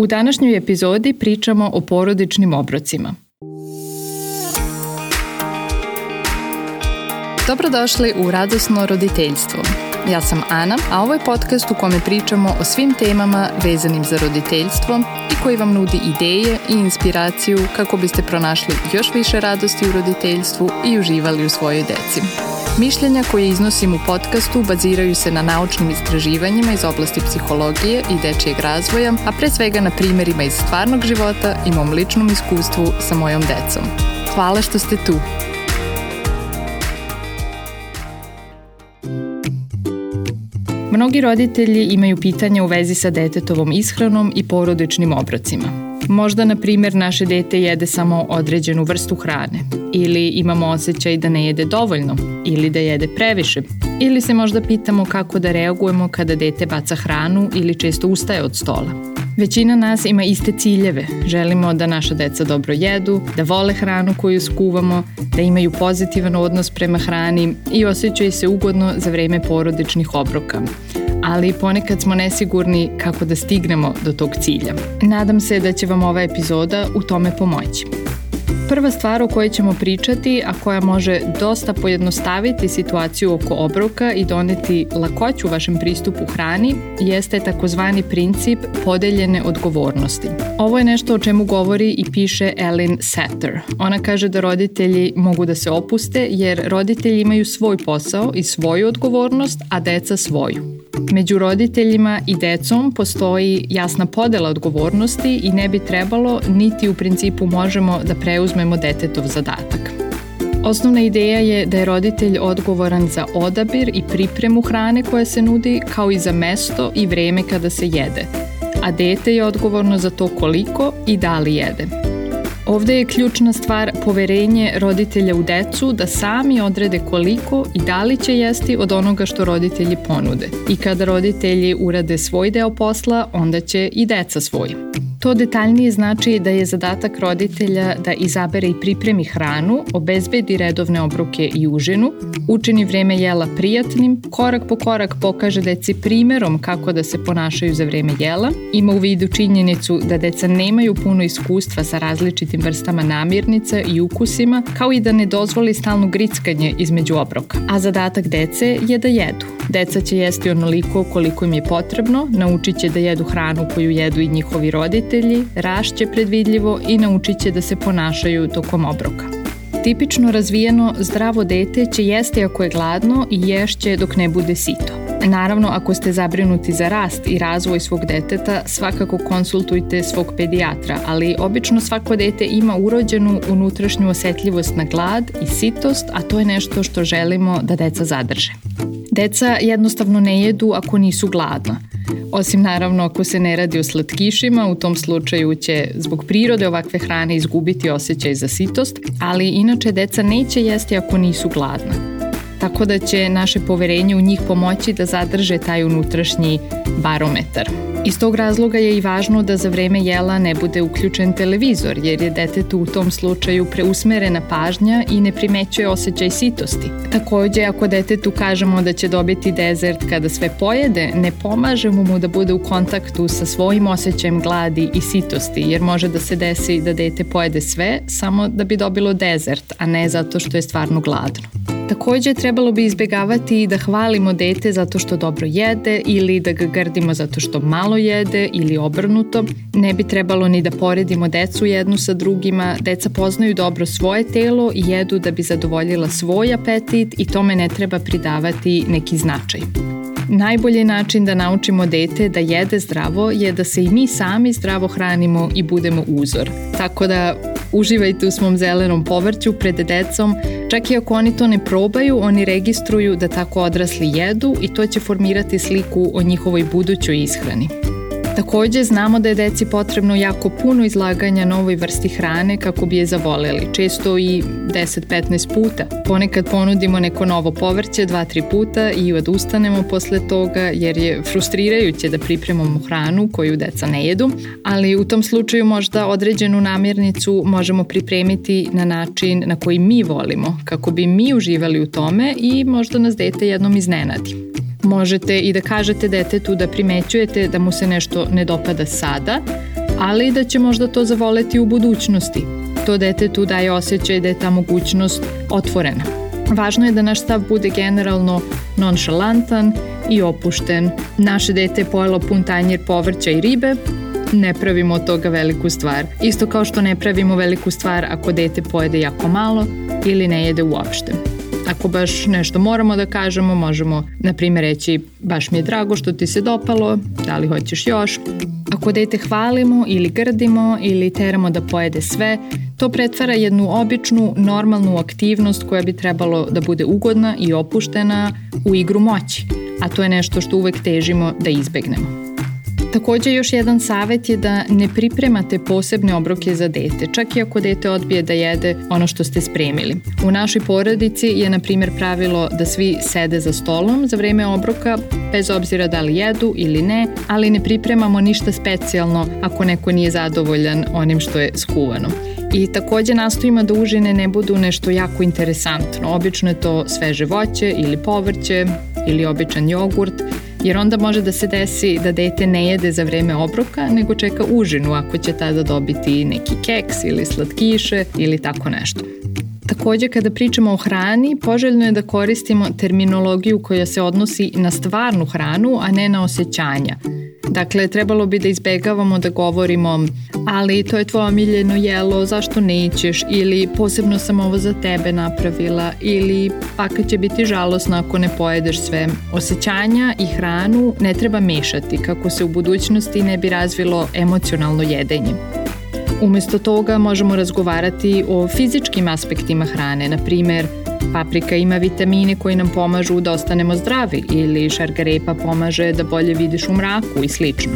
U današnjoj epizodi pričamo o porodičnim obrocima. Dobrodošli u Radosno roditeljstvo. Ja sam Ana, a ovo je podcast u kome pričamo o svim temama vezanim za roditeljstvo i koji vam nudi ideje i inspiraciju kako biste pronašli još više radosti u roditeljstvu i uživali u svojoj deci. Mišljenja koje iznosim u podcastu baziraju se na naučnim istraživanjima iz oblasti psihologije i dečijeg razvoja, a pre svega na primerima iz stvarnog života i mom ličnom iskustvu sa mojom decom. Hvala što ste tu. Mnogi roditelji imaju pitanja u vezi sa detetovom ishranom i porodičnim obrocima. Možda, na primjer, naše dete jede samo određenu vrstu hrane ili imamo osjećaj da ne jede dovoljno ili da jede previše ili se možda pitamo kako da reagujemo kada dete baca hranu ili često ustaje od stola. Većina nas ima iste ciljeve. Želimo da naša deca dobro jedu, da vole hranu koju skuvamo, da imaju pozitivan odnos prema hrani i osjećaju se ugodno za vreme porodičnih obroka ali ponekad smo nesigurni kako da stignemo do tog cilja. Nadam se da će vam ova epizoda u tome pomoći. Prva stvar o kojoj ćemo pričati, a koja može dosta pojednostaviti situaciju oko obroka i doneti lakoću vašem pristupu hrani, jeste takozvani princip podeljene odgovornosti. Ovo je nešto o čemu govori i piše Ellen Satter. Ona kaže da roditelji mogu da se opuste jer roditelji imaju svoj posao i svoju odgovornost, a deca svoju. Među roditeljima i decom postoji jasna podela odgovornosti i ne bi trebalo, niti u principu možemo da preuzmemo detetov zadatak. Osnovna ideja je da je roditelj odgovoran za odabir i pripremu hrane koja se nudi, kao i za mesto i vreme kada se jede, a dete je odgovorno za to koliko i da li jede. Ovde je ključna stvar poverenje roditelja u decu da sami odrede koliko i da li će jesti od onoga što roditelji ponude. I kada roditelji urade svoj deo posla, onda će i deca svoj. To detaljnije znači da je zadatak roditelja da izabere i pripremi hranu, obezbedi redovne obroke i užinu, učini vreme jela prijatnim, korak po korak pokaže deci primerom kako da se ponašaju za vreme jela, ima u vidu činjenicu da deca nemaju puno iskustva sa različitim vrstama namirnica i ukusima, kao i da ne dozvoli stalno grickanje između obroka. A zadatak dece je da jedu. Deca će jesti onoliko koliko im je potrebno, naučit će da jedu hranu koju jedu i njihovi roditelji, rašće predvidljivo i naučit će da se ponašaju tokom obroka. Tipično razvijeno zdravo dete će jesti ako je gladno i ješće dok ne bude sito. Naravno, ako ste zabrinuti za rast i razvoj svog deteta, svakako konsultujte svog pedijatra, ali obično svako dete ima urođenu unutrašnju osetljivost na glad i sitost, a to je nešto što želimo da deca zadrže. Deca jednostavno ne jedu ako nisu gladna. Osim naravno ako se ne radi o slatkišima, u tom slučaju će zbog prirode ovakve hrane izgubiti osjećaj za sitost, ali inače deca neće jesti ako nisu gladna. Tako da će naše poverenje u njih pomoći da zadrže taj unutrašnji barometar. Iz tog razloga je i važno da za vreme jela ne bude uključen televizor, jer je detetu u tom slučaju preusmerena pažnja i ne primećuje osjećaj sitosti. Takođe, ako detetu kažemo da će dobiti dezert kada sve pojede, ne pomažemo mu da bude u kontaktu sa svojim osjećajem gladi i sitosti, jer može da se desi da dete pojede sve samo da bi dobilo dezert, a ne zato što je stvarno gladno. Takođe, trebalo bi izbegavati da hvalimo dete zato što dobro jede ili da ga grdimo zato što malo jede ili obrnuto. Ne bi trebalo ni da poredimo decu jednu sa drugima. Deca poznaju dobro svoje telo i jedu da bi zadovoljila svoj apetit i tome ne treba pridavati neki značaj. Najbolji način da naučimo dete da jede zdravo je da se i mi sami zdravo hranimo i budemo uzor. Tako da uživajte u svom zelenom povrću pred decom, čak i ako oni to ne probaju, oni registruju da tako odrasli jedu i to će formirati sliku o njihovoj budućoj ishrani. Takođe znamo da je deci potrebno jako puno izlaganja novoj vrsti hrane kako bi je zavoleli, često i 10-15 puta. Ponekad ponudimo neko novo povrće 2-3 puta i odustanemo posle toga jer je frustrirajuće da pripremamo hranu koju deca ne jedu, ali u tom slučaju možda određenu namirnicu možemo pripremiti na način na koji mi volimo, kako bi mi uživali u tome i možda nas dete jednom iznenadi. Možete i da kažete detetu da primećujete da mu se nešto ne dopada sada, ali i da će možda to zavoleti u budućnosti. To detetu daje osjećaj da je ta mogućnost otvorena. Važno je da naš stav bude generalno nonšalantan i opušten. Naše dete je pojelo pun tanjir povrća i ribe, ne pravimo od toga veliku stvar. Isto kao što ne pravimo veliku stvar ako dete pojede jako malo ili ne jede uopšte. Ako baš nešto moramo da kažemo, možemo, na primjer, reći baš mi je drago što ti se dopalo, da li hoćeš još. Ako dete hvalimo ili grdimo ili teramo da pojede sve, to pretvara jednu običnu, normalnu aktivnost koja bi trebalo da bude ugodna i opuštena u igru moći, a to je nešto što uvek težimo da izbegnemo. Takođe još jedan savet je da ne pripremate posebne obroke za dete, čak i ako dete odbije da jede ono što ste spremili. U našoj porodici je na primjer pravilo da svi sede za stolom za vreme obroka, bez obzira da li jedu ili ne, ali ne pripremamo ništa specijalno ako neko nije zadovoljan onim što je skuvano. I takođe nastojimo da užine ne budu nešto jako interesantno. Obično je to sveže voće ili povrće ili običan jogurt jer onda može da se desi da dete ne jede za vreme obroka, nego čeka užinu ako će tada dobiti neki keks ili slatkiše ili tako nešto. Takođe, kada pričamo o hrani, poželjno je da koristimo terminologiju koja se odnosi na stvarnu hranu, a ne na osjećanja. Dakle, trebalo bi da izbegavamo da govorimo ali to je tvoje omiljeno jelo, zašto nećeš ili posebno sam ovo za tebe napravila ili kad će biti žalosno ako ne pojedeš sve. Osećanja i hranu ne treba mešati kako se u budućnosti ne bi razvilo emocionalno jedenje. Umesto toga možemo razgovarati o fizičkim aspektima hrane, na primer paprika ima vitamine koji nam pomažu da ostanemo zdravi ili šargarepa pomaže da bolje vidiš u mraku i slično.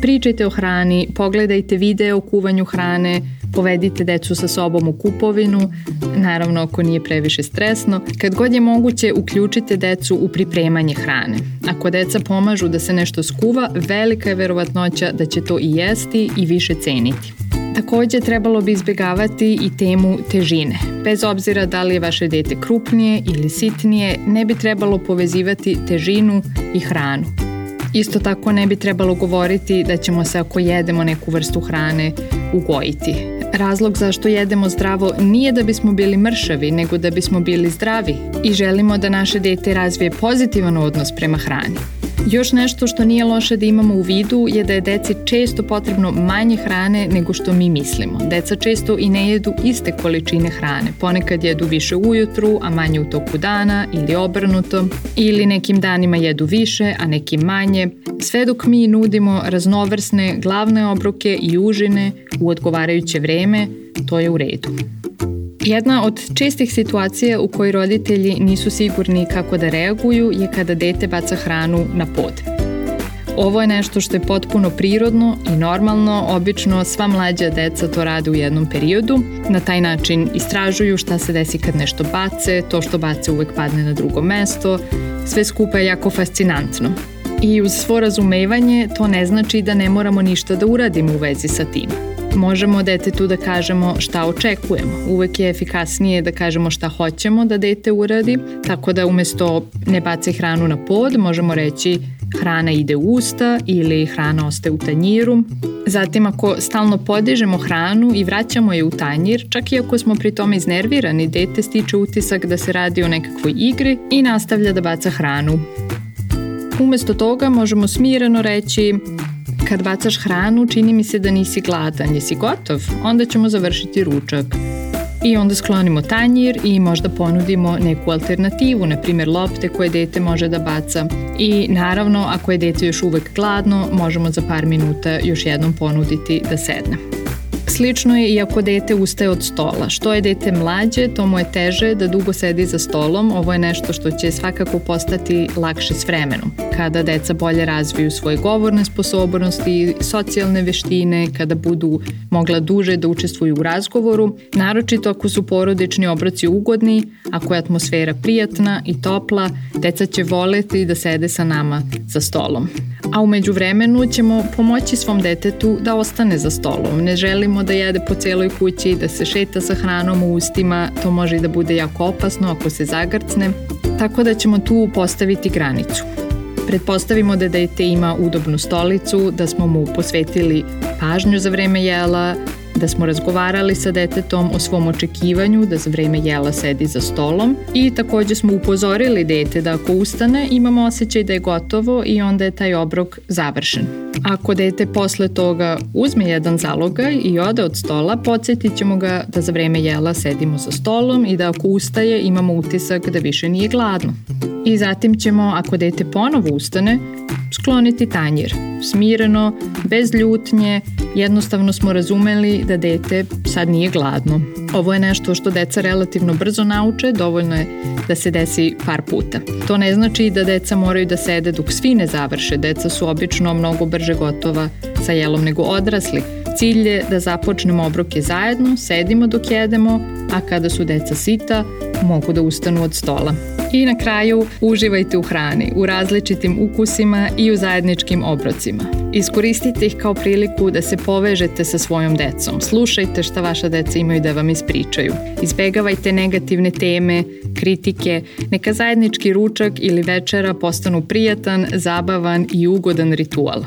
Pričajte o hrani, pogledajte videe o kuvanju hrane, povedite decu sa sobom u kupovinu, naravno ako nije previše stresno. Kad god je moguće, uključite decu u pripremanje hrane. Ako deca pomažu da se nešto skuva, velika je verovatnoća da će to i jesti i više ceniti. Takođe trebalo bi izbjegavati i temu težine. Bez obzira da li je vaše dete krupnije ili sitnije, ne bi trebalo povezivati težinu i hranu. Isto tako ne bi trebalo govoriti da ćemo se ako jedemo neku vrstu hrane ugojiti. Razlog zašto jedemo zdravo nije da bismo bili mršavi, nego da bismo bili zdravi i želimo da naše dete razvije pozitivan odnos prema hrani. Još nešto što nije loše da imamo u vidu je da je deci često potrebno manje hrane nego što mi mislimo. Deca često i ne jedu iste količine hrane. Ponekad jedu više ujutru, a manje u toku dana ili obrnuto. Ili nekim danima jedu više, a nekim manje. Sve dok mi nudimo raznovrsne glavne obroke i užine u odgovarajuće vreme, to je u redu. Jedna od čestih situacija u kojoj roditelji nisu sigurni kako da reaguju je kada dete baca hranu na pod. Ovo je nešto što je potpuno prirodno i normalno, obično sva mlađa deca to rade u jednom periodu. Na taj način istražuju šta se desi kad nešto bace, to što bace uvek padne na drugo mesto, sve skupa je jako fascinantno. I uz svo razumevanje to ne znači da ne moramo ništa da uradimo u vezi sa tim. Možemo detetu da kažemo šta očekujemo. Uvek je efikasnije da kažemo šta hoćemo da dete uradi, tako da umesto ne baci hranu na pod, možemo reći hrana ide u usta ili hrana ostaje u tanjiru. Zatim ako stalno podižemo hranu i vraćamo je u tanjir, čak i ako smo pri tome iznervirani, dete stiče utisak da se radi o nekakvoj igri i nastavlja da baca hranu. Umesto toga možemo smireno reći kad bacaš hranu, čini mi se da nisi gladan, jesi gotov? Onda ćemo završiti ručak. I onda sklonimo tanjir i možda ponudimo neku alternativu, na primjer lopte koje dete može da baca. I naravno, ako je dete još uvek gladno, možemo za par minuta još jednom ponuditi da sedne. Slično je i ako dete ustaje od stola. Što je dete mlađe, to mu je teže da dugo sedi za stolom. Ovo je nešto što će svakako postati lakše s vremenom. Kada deca bolje razviju svoje govorne sposobnosti, socijalne veštine, kada budu mogla duže da učestvuju u razgovoru, naročito ako su porodični obroci ugodni, ako je atmosfera prijatna i topla, deca će voleti da sede sa nama za stolom. A umeđu vremenu ćemo pomoći svom detetu da ostane za stolom. Ne želimo da jede po celoj kući, da se šeta sa hranom u ustima, to može i da bude jako opasno ako se zagrcne, tako da ćemo tu postaviti granicu. Pretpostavimo da dete ima udobnu stolicu, da smo mu posvetili pažnju za vreme jela, da smo razgovarali sa detetom o svom očekivanju da za vreme jela sedi za stolom i takođe smo upozorili dete da ako ustane imamo osjećaj da je gotovo i onda je taj obrok završen. Ako dete posle toga uzme jedan zalogaj i ode od stola, podsjetit ćemo ga da za vreme jela sedimo za stolom i da ako ustaje imamo utisak da više nije gladno. I zatim ćemo, ako dete ponovo ustane, skloniti tanjir. Smireno, bez ljutnje, jednostavno smo razumeli da dete sad nije gladno. Ovo je nešto što deca relativno brzo nauče, dovoljno je da se desi par puta. To ne znači da deca moraju da sede dok svi ne završe. Deca su obično mnogo brže gotova sa jelom nego odrasli. Cilj je da započnemo obroke zajedno, sedimo dok jedemo, a kada su deca sita, mogu da ustanu od stola. I na kraju, uživajte u hrani, u različitim ukusima i u zajedničkim obrocima. Iskoristite ih kao priliku da se povežete sa svojom decom. Slušajte šta vaša deca imaju da vam ispričaju. Izbegavajte negativne teme, kritike, neka zajednički ručak ili večera postanu prijatan, zabavan i ugodan ritual.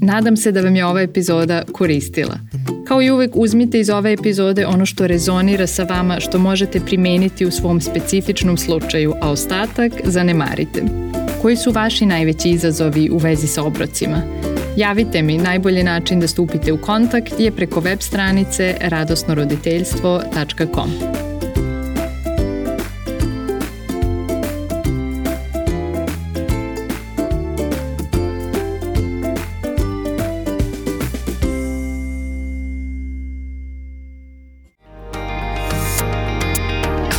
Nadam se da vam je ova epizoda koristila. Kao i uvek uzmite iz ove epizode ono što rezonira sa vama, što možete primeniti u svom specifičnom slučaju, a ostatak zanemarite. Koji su vaši najveći izazovi u vezi sa obrocima? Javite mi, najbolji način da stupite u kontakt je preko web stranice radosnoroditeljstvo.com.